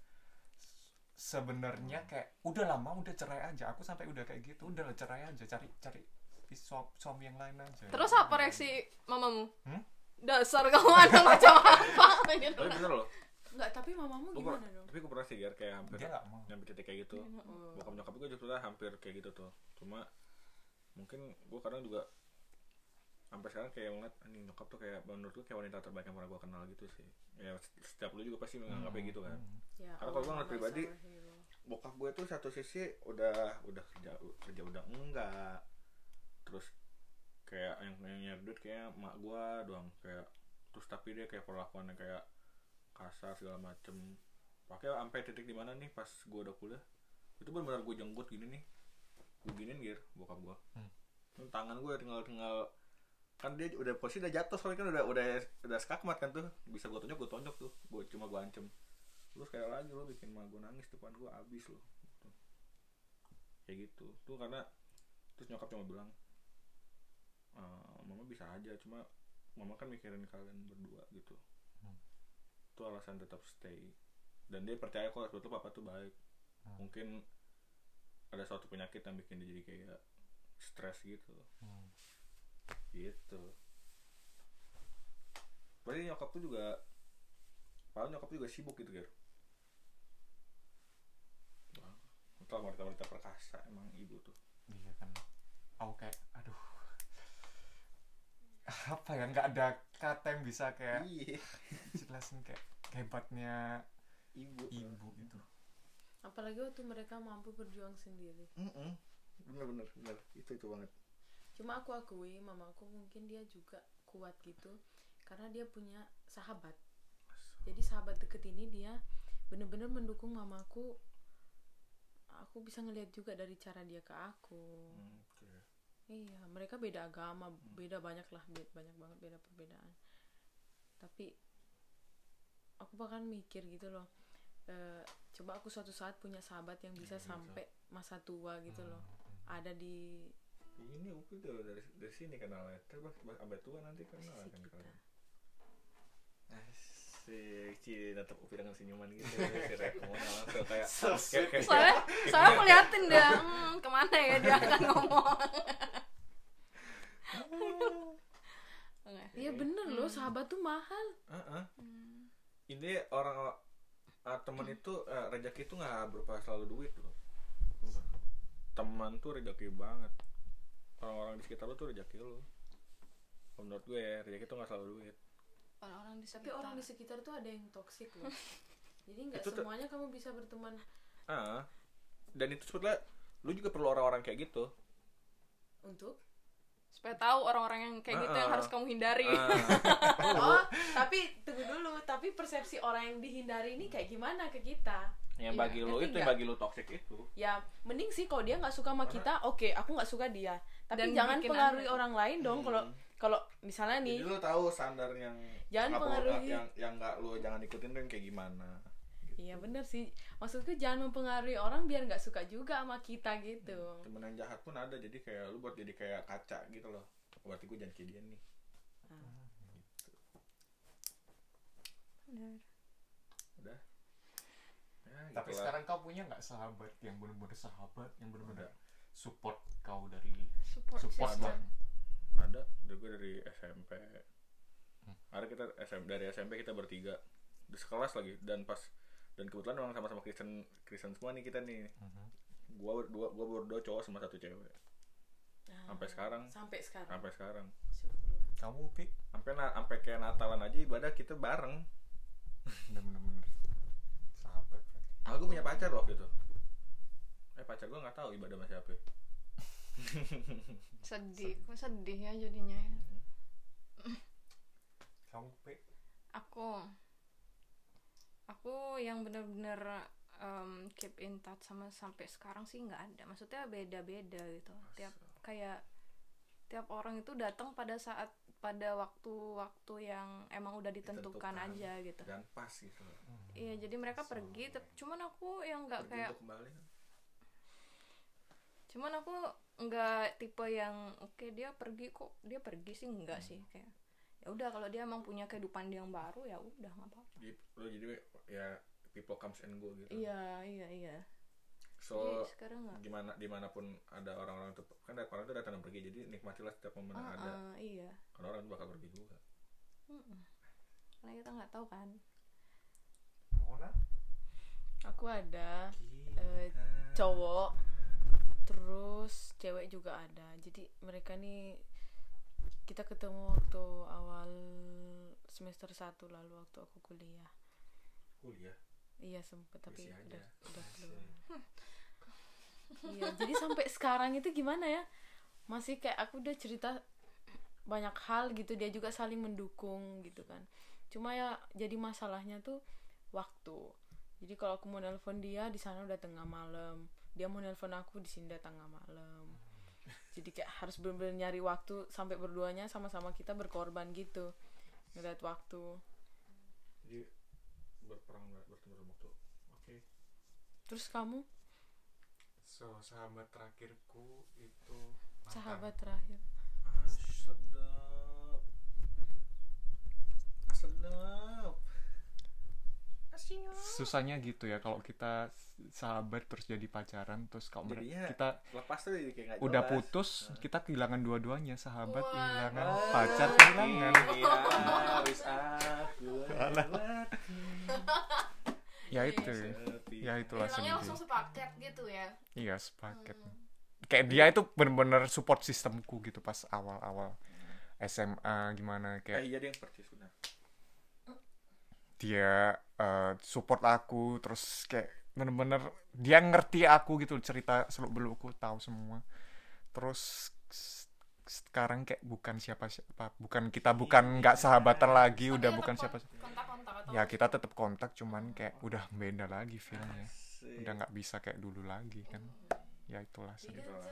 sebenarnya kayak udah lama udah cerai aja. Aku sampai udah kayak gitu udah lah cerai aja cari cari suami, suami yang lain aja. Terus apa reaksi mamamu? Hmm? dasar kamu anak macam apa? Tapi bener loh. Enggak, tapi mamamu gimana dong? Tapi gue pernah sih Gar, kayak hampir dia nggak mau nyampe titik kayak gitu. Oh. bokap nyokap gue juga hampir kayak gitu tuh. Cuma mungkin gue kadang juga sampai sekarang kayak ngeliat anjing nyokap tuh kayak menurut gue kayak wanita terbaik yang pernah gue kenal gitu sih. Ya setiap lu juga pasti menganggapnya gitu kan. Ya, Karena kalau gua Allah, ngeliat pribadi, bokap gue tuh satu sisi udah udah kerja kerja udah enggak. Terus kayak yang yang nyari duit kayak mak gue doang. Kayak terus tapi dia kayak perlakuannya kayak kasar segala macem pakai sampai titik di mana nih pas gue udah kuliah? Itu benar-benar gue jenggut gini nih. Gue giniin gir bokap gue Hmm. tangan gue tinggal tinggal kan dia udah posisi udah jatuh soalnya kan udah udah udah skakmat kan tuh. Bisa gue tonjok gue tonjok tuh. Gue cuma gue ancem. Lu sekali lagi lo bikin mah gue nangis depan gue abis lo. Gitu. kayak gitu. Tuh karena terus nyokap cuma bilang "Eh, mama bisa aja cuma mama kan mikirin kalian berdua gitu. Hmm. itu alasan tetap stay dan dia percaya kok sebetulnya papa tuh baik. Hmm. mungkin ada suatu penyakit yang bikin dia jadi kayak stres gitu. Hmm. gitu. Berarti nyokap tuh juga padahal nyokap tuh juga sibuk gitu Wah, Entah wanita-wanita perkasa emang ibu tuh? Iya kan. Aku kayak aduh. Apa ya nggak ada kata yang bisa kayak iya. jelasin kayak hebatnya ibu ibu itu Apalagi waktu mereka mampu berjuang sendiri. Mm-mm. bener bener bener itu itu banget Cuma aku akui mamaku mungkin dia juga kuat gitu karena dia punya sahabat. Jadi sahabat deket ini dia bener-bener mendukung mamaku. Aku bisa ngeliat juga dari cara dia ke aku. Hmm, oke. Iya, mereka beda agama, beda banyak lah, banyak banget beda perbedaan. Tapi aku bahkan mikir gitu loh. Eh, coba aku suatu saat punya sahabat yang bisa Iya, sampai masa tua gitu loh. Hmm. Ada di ini Upi tuh dari dari sini kenalnya terus abad tua nanti kenal kan kita. kalian Asik, Ci, tetap Upi dengan senyuman gitu si Rekmo langsung kayak soalnya soalnya aku liatin dia hmm, ke mana ya dia akan ngomong. Iya bener loh, sahabat tuh mahal. Hmm. ini orang ah, teman itu eh, rezeki itu nggak berupa selalu duit loh. Teman tuh rezeki banget. Orang-orang di sekitar lu tuh rezeki lu. Menurut gue rezeki tuh nggak selalu duit. Orang-orang di Tapi sekitar. orang di sekitar tuh ada yang toksik loh. Jadi nggak Itu semuanya kamu bisa berteman. Ah dan itu sebetulnya lu juga perlu orang-orang kayak gitu. Untuk. Supaya tahu orang-orang yang kayak gitu yang harus kamu hindari Ah, Oh, tapi tunggu dulu. Tapi persepsi orang yang dihindari ini kayak gimana ke kita? yang Iya, bagi lu ngerti itu yang bagi lu toxic itu Ya mending sih kalau dia nggak suka sama kita, oke, aku nggak suka dia. Tapi Dan jangan pengaruhi aneh. orang lain dong. Kalau Hmm. kalau misalnya nih, jadi lu tahu standar yang Jangan pengaruhi. yang yang nggak lu jangan ikutin tuh yang kayak gimana iya bener sih maksudku jangan mempengaruhi orang biar nggak suka juga sama kita gitu temen yang jahat pun ada jadi kayak lu buat jadi kayak kaca gitu loh berarti gue jangan kayak dia nih Benar. udah ya, Tapi gitulah. sekarang kau punya nggak sahabat yang benar-benar sahabat yang benar-benar Ada. support kau dari Support, Support system. lah. ada dari gue dari SMP Hmm. ada kita SM, dari SMP kita bertiga di sekelas lagi dan pas dan kebetulan memang sama-sama Kristen Kristen semua nih kita nih. Mhm. gua berdua gua berdua cowok sama satu cewek. Nah, sampai sekarang. sampai sekarang. Sampai sekarang. Kamu pi? Sampai na- sampai kayak Natalan aja ibadah kita bareng. Benar-benar sahabat berarti. aku punya pacar loh gitu eh pacar gua nggak tahu ibadah sama siapa. Sedih, kok sedih ya jadinya. ya. kamu pi? Aku, aku yang benar-benar em, keep in touch sama sampai sekarang sih nggak ada. Maksudnya beda-beda gitu. Tiap kayak tiap orang itu datang pada saat pada waktu-waktu yang emang udah ditentukan, Ditentukan. aja gitu. dan pas gitu Iya, jadi mereka pergi, tep- cuman aku yang nggak kayak untuk kembali cuman aku nggak tipe yang oke dia pergi kok dia pergi sih enggak sih kayak ya udah kalau dia emang punya kehidupan dia yang baru ya udah nggak apa-apa jadi lo jadi ya people comes and go gitu. Iya iya iya. So jadi sekarang nggak. gimana di mana pun ada orang-orang itu kan ada orang itu datang dan pergi jadi nikmatilah setiap momen yang Ah, ada. ah, iya. Karena orang itu bakal pergi juga. Karena kita nggak tahu kan. Mona aku ada Eh, cowok terus cewek juga ada. Jadi mereka nih kita ketemu waktu awal semester 1 lalu waktu aku kuliah kuliah. Iya sempet tapi udah udah keluar. Iya jadi sampai sekarang itu gimana ya? Masih kayak aku udah cerita banyak hal gitu dia juga saling mendukung gitu kan. Cuma ya jadi masalahnya tuh waktu. Jadi kalau aku mau nelpon dia di sana udah tengah malam. Dia mau nelpon aku di sini udah tengah malam. Jadi kayak harus bener-bener nyari waktu sampai berduanya sama-sama kita berkorban gitu. Ngeliat waktu. Jadi berperang bertemu dalam waktu oke. Terus kamu? So sahabat terakhirku itu mantan. sahabat terakhir. Ah sedap. Ah, sedap susahnya gitu ya kalau kita sahabat terus jadi pacaran terus kalau Jadinya kita lepas tuh jadi kayak udah jelas. putus kita kehilangan dua-duanya sahabat Wah. kehilangan Ah, pacar kehilangan. iya, lewati. ya itu Sepi. ya itulah Hilangnya sedih langsung sepaket gitu ya? Iya sepaket. Kayak dia itu bener-bener support sistemku gitu pas awal-awal SMA gimana Eh, kayak iya dia yang percis benar dia eh, support aku terus kayak bener-bener dia ngerti aku gitu cerita seluk belukku tahu semua. Terus sekarang kayak bukan siapa siapa bukan kita bukan nggak sahabatan lagi Tapi udah tetap bukan kon- siapa kontak-kontak atau ya kita tetap kontak cuman kayak udah beda lagi feelnya. Asik. udah nggak bisa kayak dulu lagi kan. Ya itulah sih. Lah.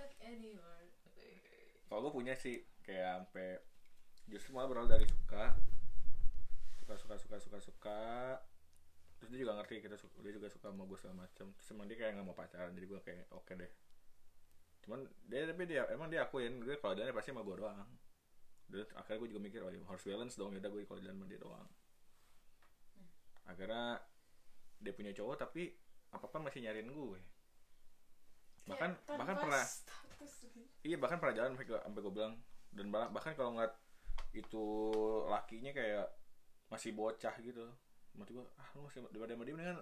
kalau gue punya sih kayak sampai justru malah berawal dari suka suka suka suka suka suka. Terus dia juga ngerti kita suka, dia juga suka sama gue segala macam terus emang dia kayak nggak mau pacaran jadi gue kayak oke deh. Cuman dia tapi dia emang dia akuin gue kalau dia pasti sama gue doang. Dan akhirnya gue juga mikir oh ya harus balance dong yaudah gue kalau jalan sama dia doang. Akhirnya dia punya cowok tapi apa apa masih nyariin gue. Bahkan bahkan pernah iya bahkan pernah jalan sampai gue sampai gue bilang. Dan bah- bahkan kalau ngeliat itu lakinya kayak masih bocah gitu. Mati gue ah lu masih daripada sama dia mendingan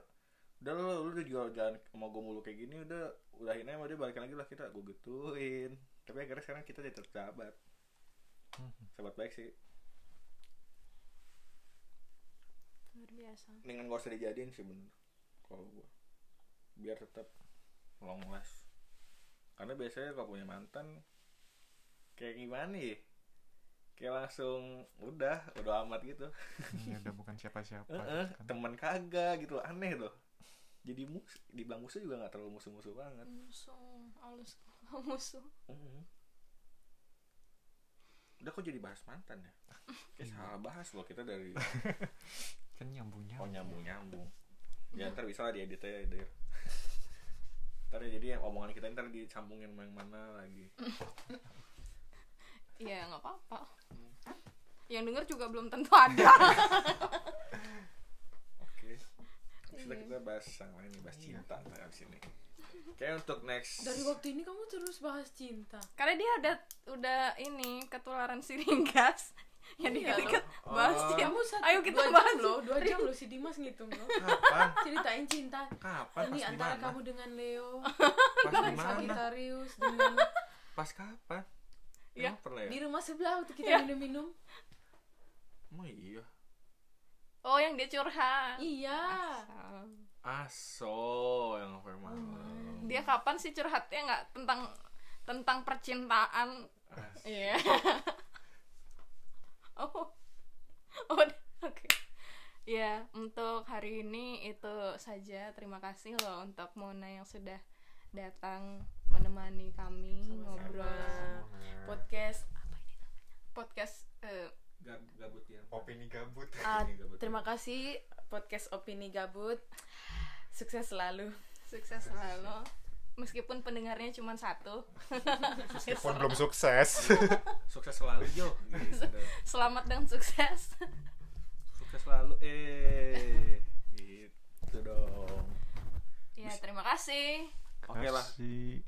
udah lu lu udah juga jalan sama gue mulu kayak gini udah udahin aja sama dia balikan lagi lah kita gue gituin. Tapi akhirnya sekarang kita jadi tetap sahabat sahabat baik sih. Luar biasa. Dengan gak usah dijadiin sih bener kalau gue biar tetap long last. Karena biasanya kalau punya mantan kayak gimana ya kayak langsung udah udah amat gitu. Ya udah bukan siapa-siapa. Heeh, gitu kan. teman kagak gitu loh, aneh tuh jadi mus dibilang musuh juga nggak terlalu musuh-musuh banget. Musuh halus musuh. Mhm. udah kok jadi bahas mantan ya? Kayak salah bahas loh kita dari kan nyambungnya oh nyambung nyambung ya ntar bisa lah diedit aja Der. ntar ya, jadi yang omongan kita ntar disambungin sama yang mana lagi Iya nggak apa-apa. Yang denger juga belum tentu ada. oke sudah kita bahas yang lain bahas cinta ntar abis ini kayak untuk next Dari waktu ini kamu terus bahas cinta. Karena dia udah udah ini ketularan siringgas. Yang Iya dikit-dikit loh. bahas Oh. cinta. Kamu satu, Ayo kita dua bahas jam loh, dua jam loh si Dimas ngitung loh. kapan Ceritain cinta. kapan Ini antara kamu dengan Leo, pas di dengan mana Sagittarius, dengan pas kapan Pernah ya di rumah sebelah waktu kita Iya. minum-minum. emang iya Oh yang dia curhat. Iya. Asal. aso yang apa malam Dia kapan sih curhatnya nggak tentang tentang percintaan? Iya. oh. Oh, oke. Ya, untuk hari ini itu saja. Terima kasih loh untuk Mona yang sudah datang menemani kami Sama-sama. ngobrol podcast apa ini namanya? Podcast eh, Gab- gabut ya opini gabut Ah, Opini gabut. terima kasih podcast opini gabut. Sukses selalu. sukses selalu. Meskipun pendengarnya cuma satu. meskipun belum sukses sukses selalu Jo gitu. Selamat dan sukses. sukses selalu eh gitu dong ya, terima kasih. Okay, va? Sí.